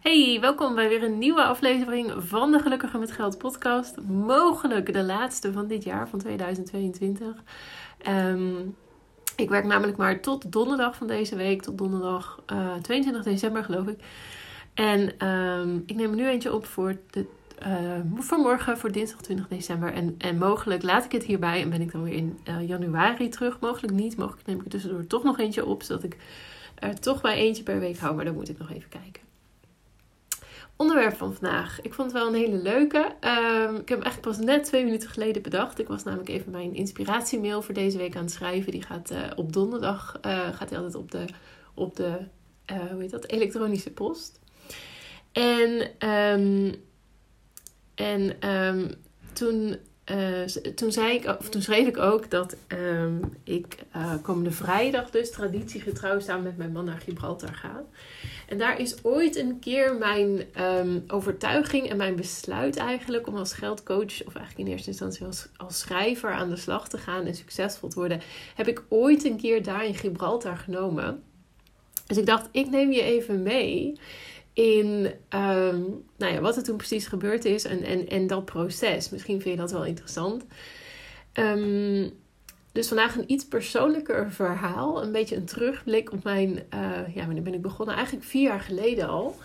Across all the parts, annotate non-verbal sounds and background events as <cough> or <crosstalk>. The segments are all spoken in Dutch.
Hey, welkom bij weer een nieuwe aflevering van de Gelukkige met Geld podcast. Mogelijk de laatste van dit jaar, van 2022. Ehm, ik werk namelijk maar tot donderdag van deze week, tot donderdag uh, eh, 22 december geloof ik. En ehm, ik neem er nu eentje op voor, de, uh, morgen, voor dinsdag 20 december. En, en mogelijk laat ik het hierbij en ben ik dan weer in uh, januari terug. Mogelijk niet, mogelijk neem ik er tussendoor toch nog eentje op, zodat ik er toch bij eentje per week hou. Maar dan moet ik nog even kijken onderwerp van vandaag. Ik vond het wel een hele leuke. Um, ik heb hem eigenlijk pas net twee minuten geleden bedacht. Ik was namelijk even mijn inspiratiemail voor deze week aan het schrijven. Die gaat uh, op donderdag uh, gaat hij altijd op de, op de uh, hoe heet dat, elektronische post. En, um, en um, toen uh, toen, zei ik, of toen schreef ik ook dat um, ik uh, komende vrijdag dus traditiegetrouw samen met mijn man naar Gibraltar ga. En daar is ooit een keer mijn um, overtuiging en mijn besluit eigenlijk om als geldcoach, of eigenlijk in eerste instantie als, als schrijver aan de slag te gaan en succesvol te worden, heb ik ooit een keer daar in Gibraltar genomen. Dus ik dacht, ik neem je even mee in um, nou ja, wat er toen precies gebeurd is en, en, en dat proces. Misschien vind je dat wel interessant. Um, dus vandaag een iets persoonlijker verhaal. Een beetje een terugblik op mijn... Uh, ja, wanneer ben ik begonnen? Eigenlijk vier jaar geleden al.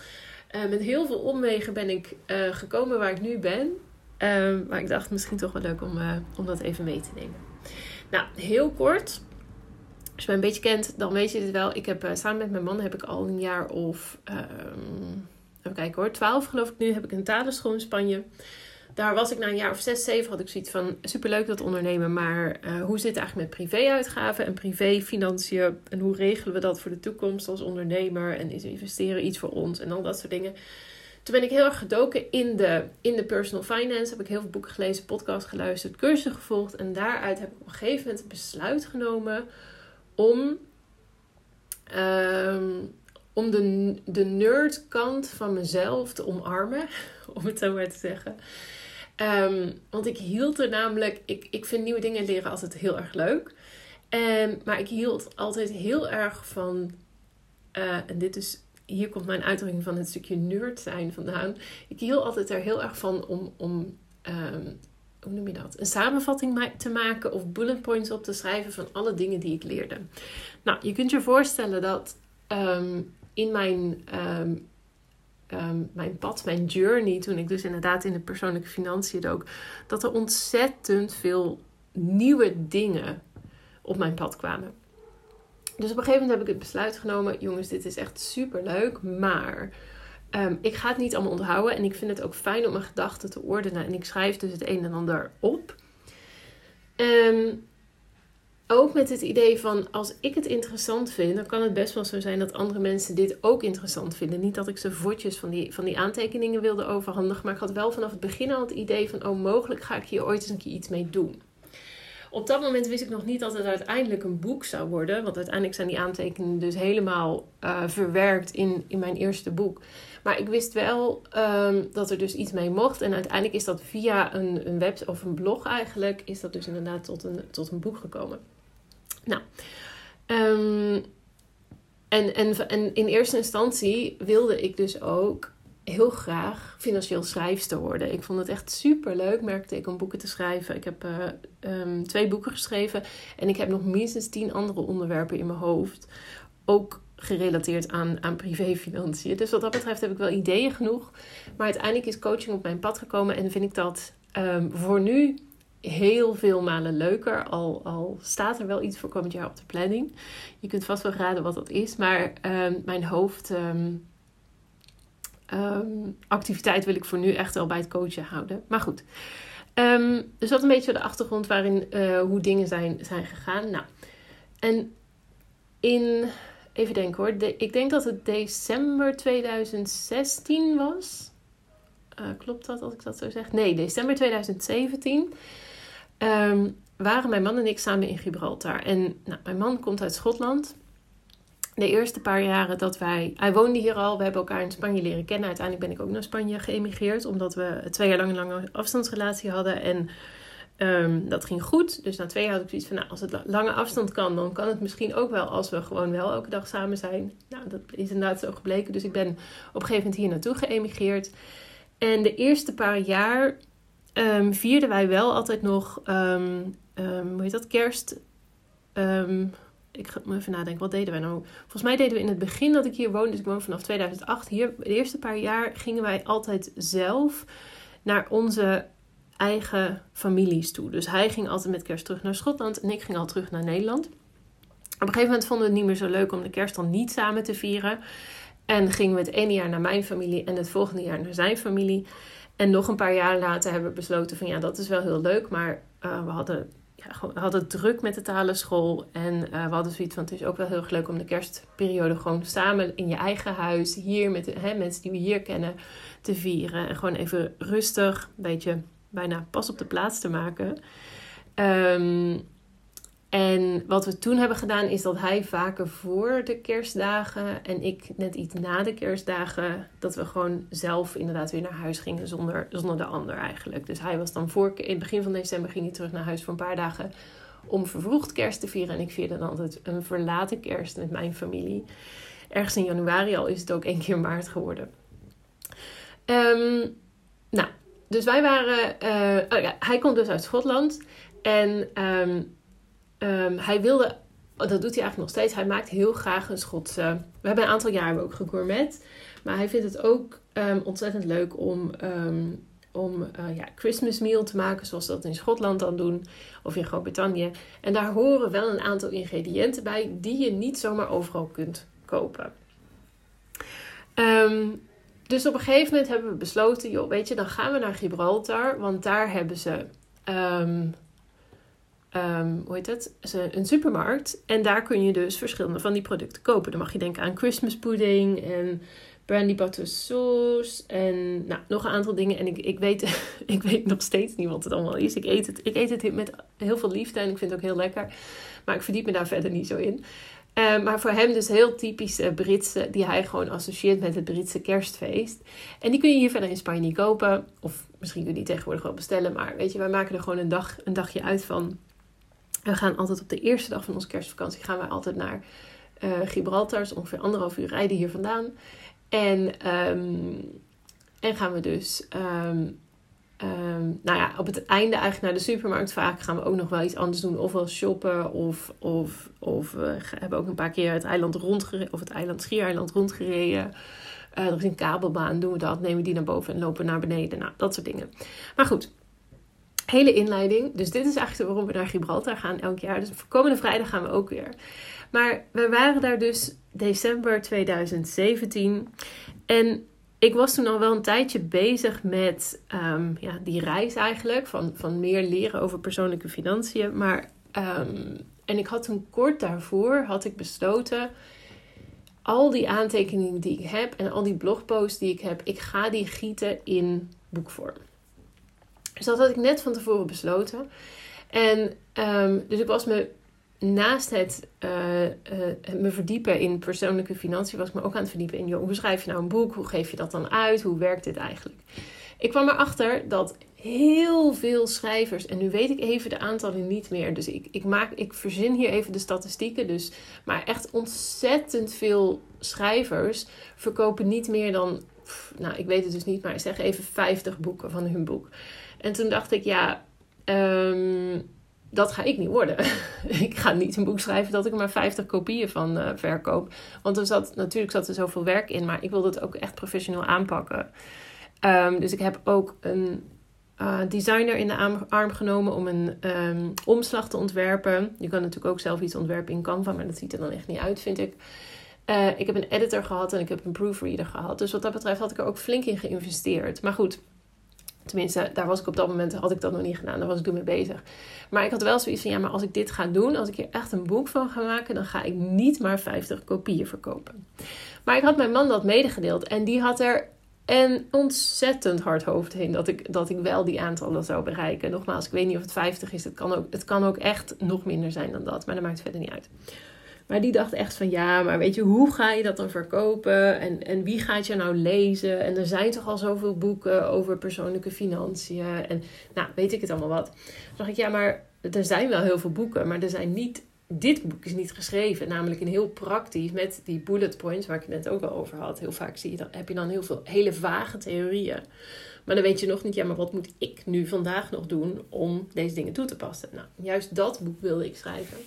Uh, met heel veel omwegen ben ik uh, gekomen waar ik nu ben. Um, maar ik dacht misschien toch wel leuk om, om dat even mee te nemen. Nou, heel kort. Als je mij een beetje kent, dan weet je dit wel. Ik heb uh, samen met mijn man heb ik al een jaar of um, even kijken hoor, 12 geloof ik nu, heb ik een talenschool in Spanje. Daar was ik na een jaar of zes, zeven had ik zoiets van superleuk dat ondernemen, maar uh, hoe zit het eigenlijk met privéuitgaven en privéfinanciën en hoe regelen we dat voor de toekomst als ondernemer en is investeren iets voor ons en al dat soort dingen. Toen ben ik heel erg gedoken in de, in de personal finance. Heb ik heel veel boeken gelezen, podcast geluisterd, cursussen gevolgd. En daaruit heb ik op een gegeven moment een besluit genomen om, um, om de, de nerdkant van mezelf te omarmen, <laughs> om het zo maar te zeggen. Um, want ik hield er namelijk, ik, ik vind nieuwe dingen leren altijd heel erg leuk. Um, maar ik hield altijd heel erg van, uh, en dit is, hier komt mijn uitdrukking van het stukje nerd zijn vandaan. Ik hield altijd er heel erg van om, om hoe noem je dat? Een samenvatting te maken of bullet points op te schrijven van alle dingen die ik leerde. Nou, je kunt je voorstellen dat um, in mijn, um, um, mijn pad, mijn journey, toen ik dus inderdaad in de persoonlijke financiën dook, dat er ontzettend veel nieuwe dingen op mijn pad kwamen. Dus op een gegeven moment heb ik het besluit genomen: jongens, dit is echt super leuk, maar Um, ik ga het niet allemaal onthouden en ik vind het ook fijn om mijn gedachten te ordenen. En ik schrijf dus het een en ander op. Um, ook met het idee van als ik het interessant vind, dan kan het best wel zo zijn dat andere mensen dit ook interessant vinden. Niet dat ik ze vodjes van die, van die aantekeningen wilde overhandigen, maar ik had wel vanaf het begin al het idee van: oh, mogelijk ga ik hier ooit eens een keer iets mee doen. Op dat moment wist ik nog niet dat het uiteindelijk een boek zou worden. Want uiteindelijk zijn die aantekeningen dus helemaal uh, verwerkt in, in mijn eerste boek. Maar ik wist wel um, dat er dus iets mee mocht. En uiteindelijk is dat via een, een web of een blog eigenlijk, is dat dus inderdaad tot een, tot een boek gekomen. Nou, um, en, en, en in eerste instantie wilde ik dus ook heel graag financieel schrijfster worden. Ik vond het echt super leuk, merkte ik, om boeken te schrijven. Ik heb uh, um, twee boeken geschreven en ik heb nog minstens tien andere onderwerpen in mijn hoofd. Ook gerelateerd aan, aan privéfinanciën. Dus wat dat betreft heb ik wel ideeën genoeg. Maar uiteindelijk is coaching op mijn pad gekomen en vind ik dat um, voor nu heel veel malen leuker. Al, al staat er wel iets voor komend jaar op de planning. Je kunt vast wel raden wat dat is. Maar um, mijn hoofd. Um, um, activiteit wil ik voor nu echt wel bij het coachen houden. Maar goed. Dus dat een beetje de achtergrond waarin uh, hoe dingen zijn, zijn gegaan. Nou, en in Even denken hoor. Ik denk dat het december 2016 was. Uh, klopt dat als ik dat zo zeg? Nee, december 2017. Um, ehm, waren mijn man en ik samen in Gibraltar. En nou, mijn man komt uit Schotland. De eerste paar jaren dat wij. Hij woonde hier al. We hebben elkaar in Spanje leren kennen. Uiteindelijk ben ik ook naar Spanje geëmigreerd. Omdat we twee jaar lang een lange afstandsrelatie hadden. En Ehm, dat ging goed. Dus na twee jaar had ik zoiets van, nou, als het lange afstand kan, dan kan het misschien ook wel als we gewoon wel elke dag samen zijn. Nou, dat is inderdaad zo gebleken. Dus ik ben op een gegeven moment hier naartoe geëmigreerd. En de eerste paar jaar um, vierden wij wel altijd nog, um, hoe heet dat, kerst. ik ga even nadenken, wat deden wij nou? Volgens mij deden we in het begin dat ik hier woonde, dus ik woon vanaf 2008 hier. De eerste paar jaar gingen wij altijd zelf naar onze eigen families toe. Dus hij ging altijd met kerst terug naar Schotland en ik ging al terug naar Nederland. Op een gegeven moment vonden we het niet meer zo leuk om de kerst dan niet samen te vieren. En gingen we het ene jaar naar mijn familie en het volgende jaar naar zijn familie. En nog een paar jaar later hebben we besloten van ja, dat is wel heel leuk, maar uh, we hadden, ja, we hadden druk met de talenschool. En uh, we hadden zoiets van het is ook wel heel erg leuk om de kerstperiode gewoon samen in je eigen huis, hier met de, hè, mensen die we hier kennen, te vieren. En gewoon even rustig, een beetje bijna pas op de plaats te maken. Um, en wat we toen hebben gedaan is dat hij vaker voor de kerstdagen en ik net iets na de kerstdagen, dat we gewoon zelf inderdaad weer naar huis gingen zonder, zonder de ander eigenlijk. Dus hij was dan voor, in het begin van december ging hij terug naar huis voor een paar dagen om vervroegd kerst te vieren. En ik vierde dan altijd een verlaten kerst met mijn familie. Ergens in januari al is het ook één keer maart geworden. Um, nou, dus wij waren. Uh, oh ja, hij komt dus uit Schotland. En um, um, hij wilde. Dat doet hij eigenlijk nog steeds. Hij maakt heel graag een Schotse. We hebben een aantal jaren ook gegourmet. Maar hij vindt het ook ontzettend leuk om. om uh, ja, Christmas meal te maken, zoals ze dat in Schotland dan doen, of in Groot-Brittannië. En daar horen wel een aantal ingrediënten bij die je niet zomaar overal kunt kopen. Um, dus op een gegeven moment hebben we besloten, joh, weet je, dan gaan we naar Gibraltar, want daar hebben ze, um, um, hoe heet het, een supermarkt. En daar kun je dus verschillende van die producten kopen. Dan mag je denken aan Christmas pudding en brandy butter sauce en nou, nog een aantal dingen. En ik, ik, weet, <laughs> ik weet nog steeds niet wat het allemaal is. Ik eet het, ik eet het met heel veel liefde en ik vind het ook heel lekker. Maar ik verdiep me daar verder niet zo in. Uh, maar voor hem dus heel typische Britse, die hij gewoon associeert met het Britse kerstfeest. En die kun je hier verder in Spanje niet kopen. Of misschien kun je die tegenwoordig wel bestellen. Maar weet je, wij maken er gewoon een, dag, een dagje uit van. We gaan altijd op de eerste dag van onze kerstvakantie gaan wij altijd naar uh, Gibraltar. Dus ongeveer anderhalf uur rijden hier vandaan. En, um, en gaan we dus um, Um, nou ja, op het einde eigenlijk naar de supermarkt vaak gaan we ook nog wel iets anders doen. Ofwel shoppen of, of, of we hebben ook een paar keer het eiland rondgereden. Of het eiland Schiereiland rondgereden. Uh, er is een kabelbaan, doen we dat. Nemen die naar boven en lopen naar beneden. Nou, dat soort dingen. Maar goed, hele inleiding. Dus dit is eigenlijk waarom we naar Gibraltar gaan elk jaar. Dus komende vrijdag gaan we ook weer. Maar we waren daar dus december 2017. En ik was toen al wel een tijdje bezig met um, ja, die reis eigenlijk. Van, van meer leren over persoonlijke financiën. Maar, um, en ik had toen kort daarvoor had ik besloten. Al die aantekeningen die ik heb en al die blogposts die ik heb, ik ga die gieten in boekvorm. Dus dat had ik net van tevoren besloten. En um, dus ik was me naast het uh, uh, me verdiepen in persoonlijke financiën, was ik me ook aan het verdiepen in, hoe schrijf je nou een boek? Hoe geef je dat dan uit? Hoe werkt dit eigenlijk? Ik kwam erachter dat heel veel schrijvers, en nu weet ik even de aantallen niet meer, dus ik, ik, maak, ik verzin hier even de statistieken, dus, maar echt ontzettend veel schrijvers verkopen niet meer dan, nou ik weet het dus niet, maar ik zeg even 50 boeken van hun boek. En toen dacht ik, ja, um, dat ga ik niet worden. <laughs> ik ga niet een boek schrijven dat ik maar 50 kopieën van uh, verkoop. Want er zat, natuurlijk zat er zoveel werk in, maar ik wilde het ook echt professioneel aanpakken. Um, dus ik heb ook een uh, designer in de arm, genomen om een um, omslag te ontwerpen. Je kan natuurlijk ook zelf iets ontwerpen in Canva, maar dat ziet er dan echt niet uit, vind ik. Uh, ik heb een editor gehad en ik heb een proofreader gehad. Dus wat dat betreft had ik er ook flink in geïnvesteerd. Maar goed, Tenminste, daar was ik op dat moment, had ik dat nog niet gedaan. Daar was ik toen mee bezig. Maar ik had wel zoiets van, ja, maar als ik dit ga doen, als ik hier echt een boek van ga maken, dan ga ik niet maar 50 kopieën verkopen. Maar ik had mijn man dat medegedeeld en die had er een ontzettend hard hoofd heen dat ik, dat ik wel die aantallen zou bereiken. Nogmaals, ik weet niet of het 50 is. Het kan ook, het kan ook echt nog minder zijn dan dat, maar dat maakt verder niet uit. Maar die dacht echt van ja, maar weet je, hoe ga je dat dan verkopen? En, en wie gaat je nou lezen? En er zijn toch al zoveel boeken over persoonlijke financiën. En nou, weet ik het allemaal wat. Dan dacht ik, ja, maar er zijn wel heel veel boeken, maar er zijn niet. Dit boek is niet geschreven, namelijk een heel praktisch met die bullet points waar ik het net ook al over had. Heel vaak zie je dan, heb je dan heel veel hele vage theorieën. Maar dan weet je nog niet, ja, maar wat moet ik nu vandaag nog doen om deze dingen toe te passen? Nou, juist dat boek wilde ik schrijven.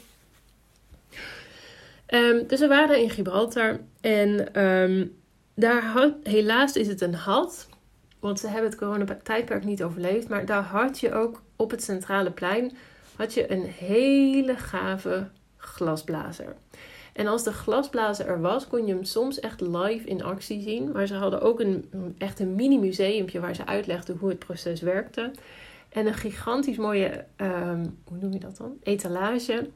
Um, dus we waren in Gibraltar en um, daar helaas is het een had, want ze hebben het coronatijdperk niet overleefd, maar daar had je ook op het centrale plein had je een hele gave glasblazer. En als de glasblazer er was, kon je hem soms echt live in actie zien. Maar ze hadden ook een, echt een mini museumpje waar ze uitlegden hoe het proces werkte. En een gigantisch mooie, um, hoe noem je dat dan? Etalage.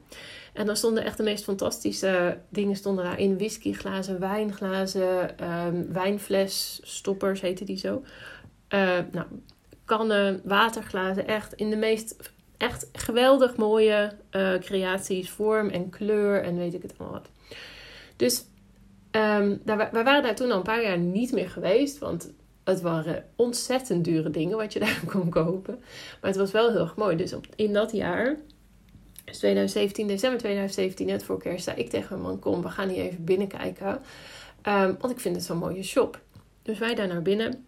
En dan stonden echt de meest fantastische dingen stonden daarin. Whiskyglazen, wijnglazen, um, wijnfles, stoppers heette die zo. Uh, nou, kannen, waterglazen. Echt in de meest echt geweldig mooie uh, creaties, vorm en kleur en weet ik het allemaal wat. Dus um, daar, wij waren daar toen al een paar jaar niet meer geweest, want het waren ontzettend dure dingen wat je daar <laughs> kon kopen. Maar het was wel heel erg mooi. Dus in dat jaar, dus 2017, december 2017, net voor kerst, zei ik tegen mijn man: Kom, we gaan hier even binnenkijken. Um, want ik vind het zo'n mooie shop. Dus wij daar naar binnen.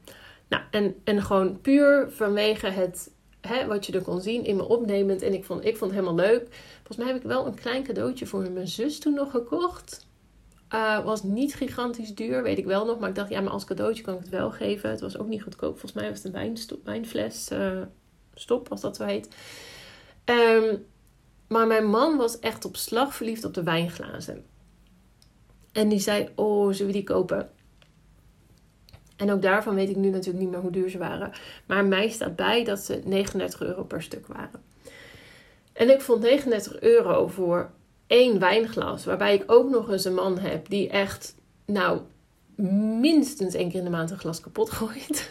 Nou, en, en gewoon puur vanwege het hè, wat je er kon zien in me opnemend. En ik vond, ik vond het helemaal leuk. Volgens mij heb ik wel een klein cadeautje voor mijn zus toen nog gekocht. Uh, was niet gigantisch duur, weet ik wel nog. Maar ik dacht, ja, maar als cadeautje kan ik het wel geven. Het was ook niet goedkoop. Volgens mij was het een wijnfles uh, stop, als dat zo heet. Um, maar mijn man was echt op slag verliefd op de wijnglazen. En die zei, oh, zullen we die kopen? En ook daarvan weet ik nu natuurlijk niet meer hoe duur ze waren. Maar mij staat bij dat ze 39 euro per stuk waren. En ik vond 39 euro voor één wijnglas. Waarbij ik ook nog eens een man heb die echt, nou, minstens één keer in de maand een glas kapot gooit.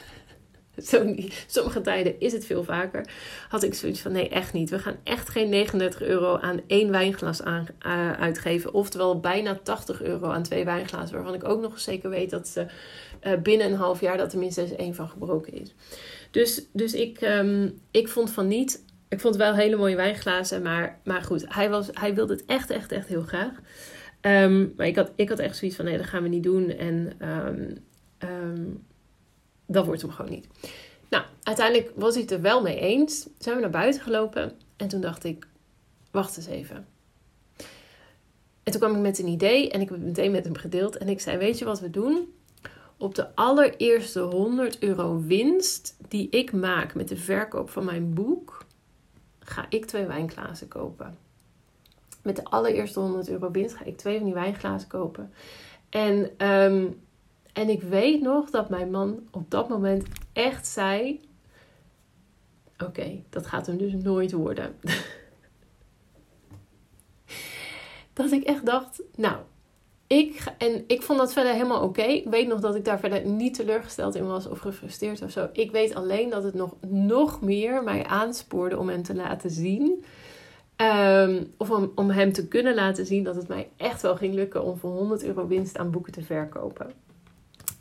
<laughs> Sommige tijden is het veel vaker. Had ik zoiets van: nee, echt niet. We gaan echt geen 39 euro aan één wijnglas aan, uh, uitgeven. Oftewel bijna 80 euro aan twee wijnglazen. Waarvan ik ook nog zeker weet dat ze uh, binnen een half jaar dat er minstens één van gebroken is. Dus, dus ik, um, ik vond van niet. Ik vond wel hele mooie wijnglazen. Maar, maar goed, hij, was, hij wilde het echt, echt, echt heel graag. Um, maar ik had, ik had echt zoiets van: nee, dat gaan we niet doen. En. Um, dat wordt hem gewoon niet. Nou, uiteindelijk was hij het er wel mee eens. Zijn we naar buiten gelopen en toen dacht ik, wacht eens even. En toen kwam ik met een idee en ik heb het meteen met hem gedeeld. En ik zei, weet je wat we doen? Op de allereerste 100 euro winst die ik maak met de verkoop van mijn boek, ga ik twee wijnglazen kopen. Met de allereerste 100 euro winst ga ik twee van die wijnglazen kopen. En um, en ik weet nog dat mijn man op dat moment echt zei: Oké, dat gaat hem dus nooit worden. <laughs> dat ik echt dacht: Nou, ik, en ik vond dat verder helemaal oké. Ik weet nog dat ik daar verder niet teleurgesteld in was of gefrustreerd of zo. Ik weet alleen dat het nog, nog meer mij aanspoorde om hem te laten zien. Um, of om, om hem te kunnen laten zien dat het mij echt wel ging lukken om voor 100 euro winst aan boeken te verkopen.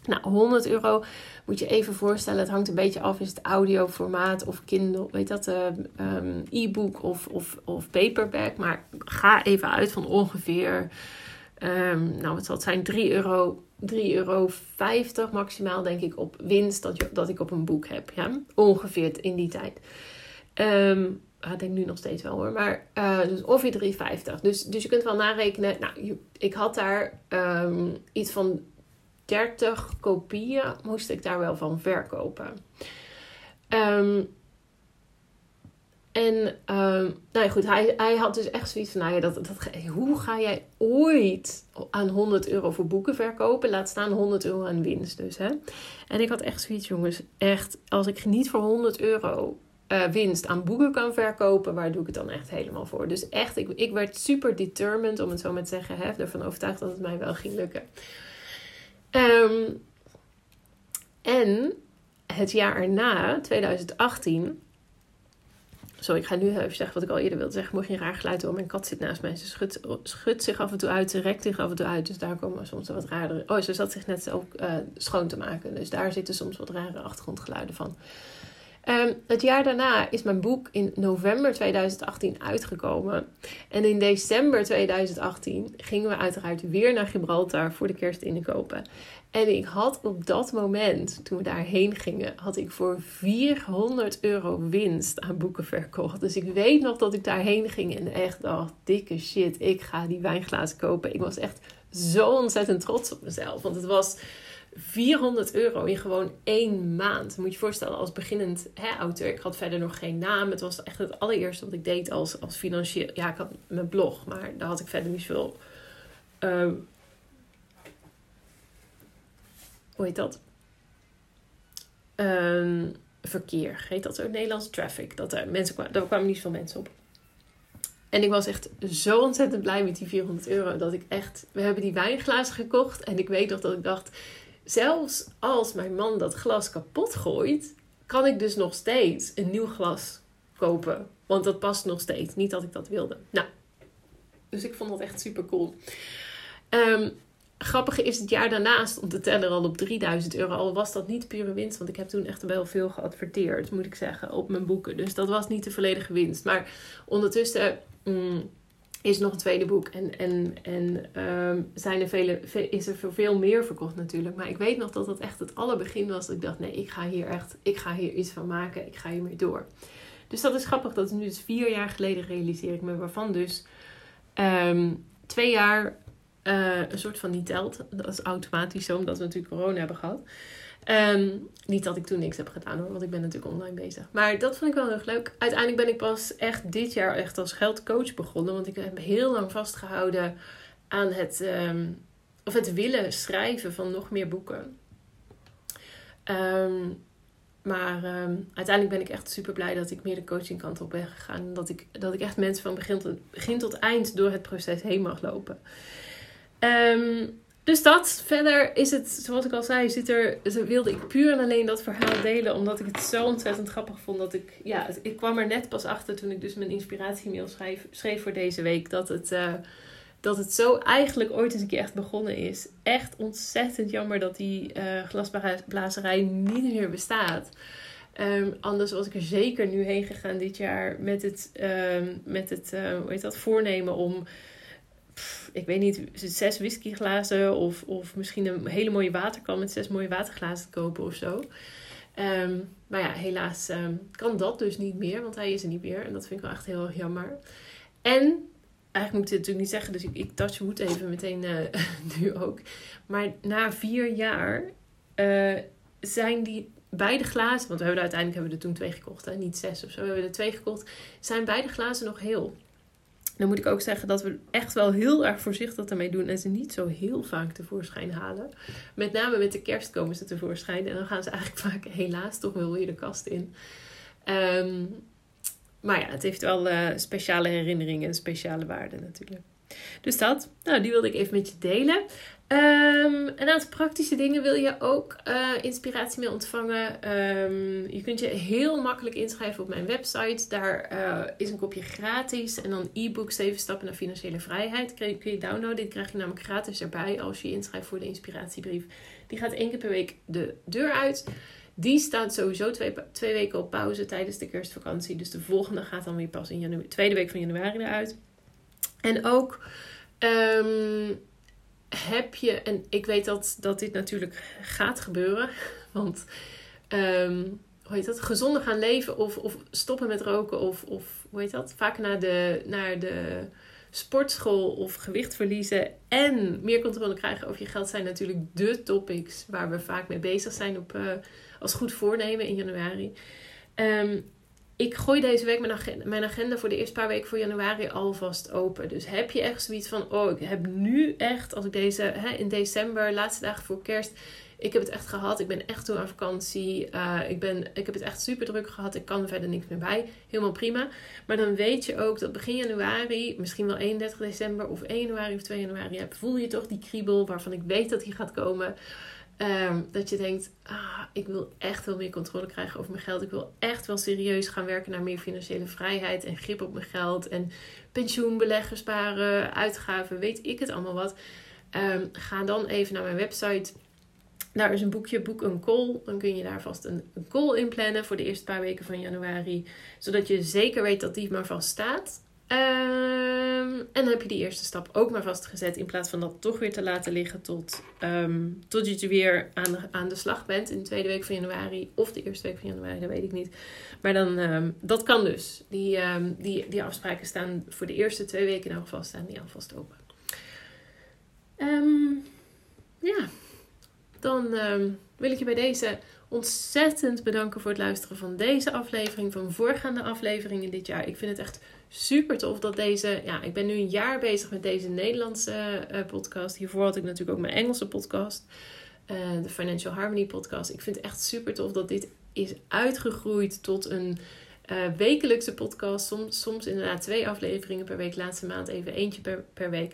Nou, 100 euro moet je even voorstellen. Het hangt een beetje af. Is het audioformaat of Kindle, weet dat, uh, e-book of, of, of paperback. Maar ga even uit van ongeveer, um, nou wat zal het zijn, 3 euro, 3,50 euro maximaal denk ik op winst dat, dat ik op een boek heb. Ja? Ongeveer in die tijd. Um, ik denk nu nog steeds wel hoor. Maar uh, dus ongeveer 3,50. Dus, dus je kunt wel narekenen. Nou, ik had daar um, iets van 30 kopieën moest ik daar wel van verkopen. Um, en um, nou ja, goed, hij, hij had dus echt zoiets van: nou ja, dat, dat, hoe ga jij ooit aan 100 euro voor boeken verkopen? Laat staan 100 euro aan winst, dus hè. En ik had echt zoiets, jongens, echt, als ik niet voor 100 euro uh, winst aan boeken kan verkopen, waar doe ik het dan echt helemaal voor? Dus echt, ik, ik werd super determined, om het zo maar te zeggen, hè, ervan overtuigd dat het mij wel ging lukken. Um, en het jaar erna, 2018, Zo, ik ga nu even zeggen wat ik al eerder wilde zeggen. Mocht je een raar geluid horen, mijn kat zit naast mij. Ze schudt, zich af en toe uit, ze rekt zich af en toe uit. Dus daar komen soms wat rare... Oh, ze zat zich net ook uh, schoon te maken. Dus daar zitten soms wat rare achtergrondgeluiden van. Um, het jaar daarna is mijn boek in november 2018 uitgekomen. En in december 2018 gingen we uiteraard weer naar Gibraltar voor de kerst inkopen. En ik had op dat moment, toen we daarheen gingen, had ik voor 400 euro winst aan boeken verkocht. Dus ik weet nog dat ik daarheen ging en echt dacht, dikke shit, ik ga die wijnglazen kopen. Ik was echt zo ontzettend trots op mezelf. Want het was 400 euro in gewoon één maand. Moet je je voorstellen, als beginnend hè, auteur. Ik had verder nog geen naam. Het was echt het allereerste wat ik deed als, als financieel. Ja, ik had mijn blog, maar daar had ik verder niet veel. Uh, hoe heet dat? Um, verkeer. Heet dat zo? Nederlands traffic. Dat er mensen kwamen, daar kwamen niet veel mensen op. En ik was echt zo ontzettend blij met die 400 euro. Dat ik echt. We hebben die wijnglazen gekocht. En ik weet nog dat ik dacht zelfs als mijn man dat glas kapot gooit, kan ik dus nog steeds een nieuw glas kopen. Want dat past nog steeds. Niet dat ik dat wilde. Nou, dus ik vond dat echt super cool. Um, grappige is het jaar daarnaast om te tellen al op 3000 euro. Al was dat niet pure winst, want ik heb toen echt wel veel geadverteerd, moet ik zeggen, op mijn boeken. Dus dat was niet de volledige winst. Maar ondertussen. Mm, is nog een tweede boek. En, en, en ehm, zijn er vele, is er veel meer verkocht natuurlijk. Maar ik weet nog dat dat echt het allerbegin was. Dat ik dacht, nee, ik ga hier echt, ik ga hier iets van maken. Ik ga hiermee door. Dus dat is grappig. Dat is nu dus vier jaar geleden realiseer ik me. Waarvan dus ehm, twee jaar uh, een soort van niet telt. Dat is automatisch zo, omdat we natuurlijk corona hebben gehad. Um, niet dat ik toen niks heb gedaan hoor, want ik ben natuurlijk online bezig. Maar dat vond ik wel heel erg leuk. Uiteindelijk ben ik pas echt dit jaar echt als geldcoach begonnen. Want ik heb heel lang vastgehouden aan het, um, of het willen schrijven van nog meer boeken. Um, maar uiteindelijk ben ik echt super blij dat ik meer de coachingkant op ben gegaan. Dat ik, dat ik echt mensen van begin tot, begin tot eind door het proces heen mag lopen. Dus dat. Verder is het, zoals ik al zei, zit er, wilde ik puur en alleen dat verhaal delen. Omdat ik het zo ontzettend grappig vond. Dat ik, ja, ik kwam er net pas achter toen ik dus mijn inspiratiemail schreef, schreef voor deze week. Dat het, uh, dat het zo eigenlijk ooit eens een keer echt begonnen is. Echt ontzettend jammer dat die uh, glasblazerij niet meer bestaat. Um, anders was ik er zeker nu heen gegaan dit jaar met het, um, met het uh, hoe heet dat, voornemen om ik weet niet, zes whiskyglazen of, of misschien een hele mooie waterkan met zes mooie waterglazen te kopen of zo. Ehm, maar ja, helaas um, kan dat dus niet meer, want hij is er niet meer. En dat vind ik wel echt heel erg jammer. En, eigenlijk moet ik dit natuurlijk niet zeggen, dus ik, ik touch wood even meteen uh, <laughs> nu ook. Maar na vier jaar uh, zijn die beide glazen, want we hebben uiteindelijk hebben we er toen twee gekocht, hè, niet zes of zo, we hebben er twee gekocht, zijn beide glazen nog heel. Dan moet ik ook zeggen dat we echt wel heel erg voorzichtig ermee doen en ze niet zo heel vaak tevoorschijn halen. Met name met de kerst komen ze tevoorschijn en dan gaan ze eigenlijk <laughs> vaak helaas toch wel weer de kast in. Um, maar ja, het heeft wel uh, speciale herinneringen en speciale waarden natuurlijk. Dus dat, nou, die wilde ik even met je delen. Um, een aantal praktische dingen wil je ook uh, inspiratie mee ontvangen. Um, je kunt je heel makkelijk inschrijven op mijn website. Daar uh, is een kopje gratis. En dan e-book 7 stappen naar financiële vrijheid. Kun je, downloaden. Die krijg je namelijk gratis erbij als je je inschrijft voor de inspiratiebrief. Die gaat één keer per week de deur uit. Die staat sowieso twee, twee weken op pauze tijdens de kerstvakantie. Dus de volgende gaat dan weer pas in januari, tweede week van januari eruit. En ook... Um, heb je, en ik weet dat, dat dit natuurlijk gaat gebeuren, <laughs> want um, hoe heet dat? Gezonder gaan leven of, of stoppen met roken of, of hoe heet dat? Vaak naar de, naar de sportschool of gewicht verliezen en meer controle krijgen over je geld zijn natuurlijk de topics waar we vaak mee bezig zijn op, uh, als goed voornemen in januari. Um, ik gooi deze week mijn agenda, mijn agenda voor de eerste paar weken voor januari alvast open. Dus heb je echt zoiets van: oh, ik heb nu echt, als ik deze hè, in december, laatste dagen voor kerst, ik heb het echt gehad. Ik ben echt toe aan vakantie. Uh, ik, ben, ik heb het echt super druk gehad. Ik kan er verder niks meer bij. Helemaal prima. Maar dan weet je ook dat begin januari, misschien wel 31 december of 1 januari of 2 januari, voel je toch die kriebel waarvan ik weet dat die gaat komen. Ehm, dat je denkt, ah, ik wil echt wel meer controle krijgen over mijn geld. Ik wil echt wel serieus gaan werken naar meer financiële vrijheid en grip op mijn geld. En pensioen, beleggen, sparen, uitgaven, weet ik het allemaal wat. Um, ga dan even naar mijn website. Daar is een boekje, boek een call. Dan kun je daar vast een, een call in plannen voor de eerste paar weken van januari. Zodat je zeker weet dat die maar vast staat. Um, en dan heb je die eerste stap ook maar vastgezet. In plaats van dat toch weer te laten liggen tot, um, tot je weer aan de, aan de slag bent. In de tweede week van januari of de eerste week van januari, dat weet ik niet. Maar dan, um, dat kan dus. Die, die, die afspraken staan voor de eerste twee weken in ieder geval staan die alvast open. ja, dan wil ik je bij deze ontzettend bedanken voor het luisteren van deze aflevering, van voorgaande afleveringen dit jaar. Ik vind het echt super tof dat deze. Ja, ik ben nu een jaar bezig met deze Nederlandse uh, podcast. Hiervoor had ik natuurlijk ook mijn Engelse podcast, uh, de Financial Harmony podcast. Ik vind het echt super tof dat dit is uitgegroeid tot een uh, wekelijkse podcast. Soms, soms inderdaad twee afleveringen per week. Laatste maand even eentje per, per week.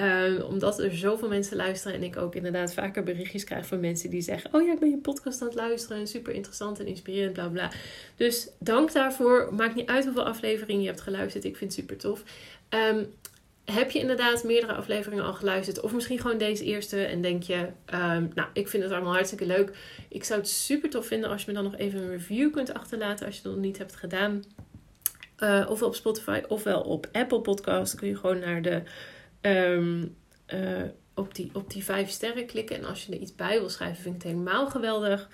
Um, omdat er zoveel mensen luisteren en ik ook inderdaad vaker berichtjes krijg van mensen die zeggen: Oh ja, ik ben je podcast aan het luisteren en super interessant en inspirerend, bla bla. Dus dank daarvoor. Maakt niet uit hoeveel afleveringen je hebt geluisterd. Ik vind het super tof. Um, heb je inderdaad meerdere afleveringen al geluisterd? Of misschien gewoon deze eerste en denk je, um, nou, ik vind het allemaal hartstikke leuk. Ik zou het super tof vinden als je me dan nog even een review kunt achterlaten als je dat nog niet hebt gedaan. Uh, ofwel op Spotify ofwel op Apple Podcast. Dan kun je gewoon naar de um, uh, op, die, op die vijf sterren klikken. En als je er iets bij wil schrijven, vind ik het helemaal geweldig.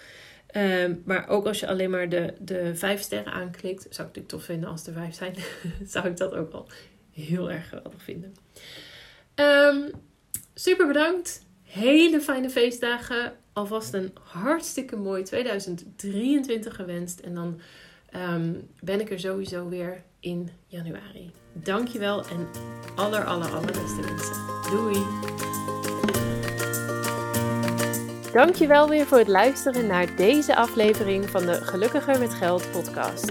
Um, maar ook als je alleen maar de, de vijf sterren aanklikt, zou ik het natuurlijk tof vinden als er vijf zijn. <laughs> zou ik dat ook wel heel erg geweldig vinden. Um, super bedankt. Hele fijne feestdagen. Alvast een hartstikke mooi 2023 gewenst. En dan um, ben ik er sowieso weer in januari. Dankjewel en aller, aller, allerbeste wensen. Doei! Dankjewel weer voor het luisteren naar deze aflevering van de Gelukkiger met Geld podcast.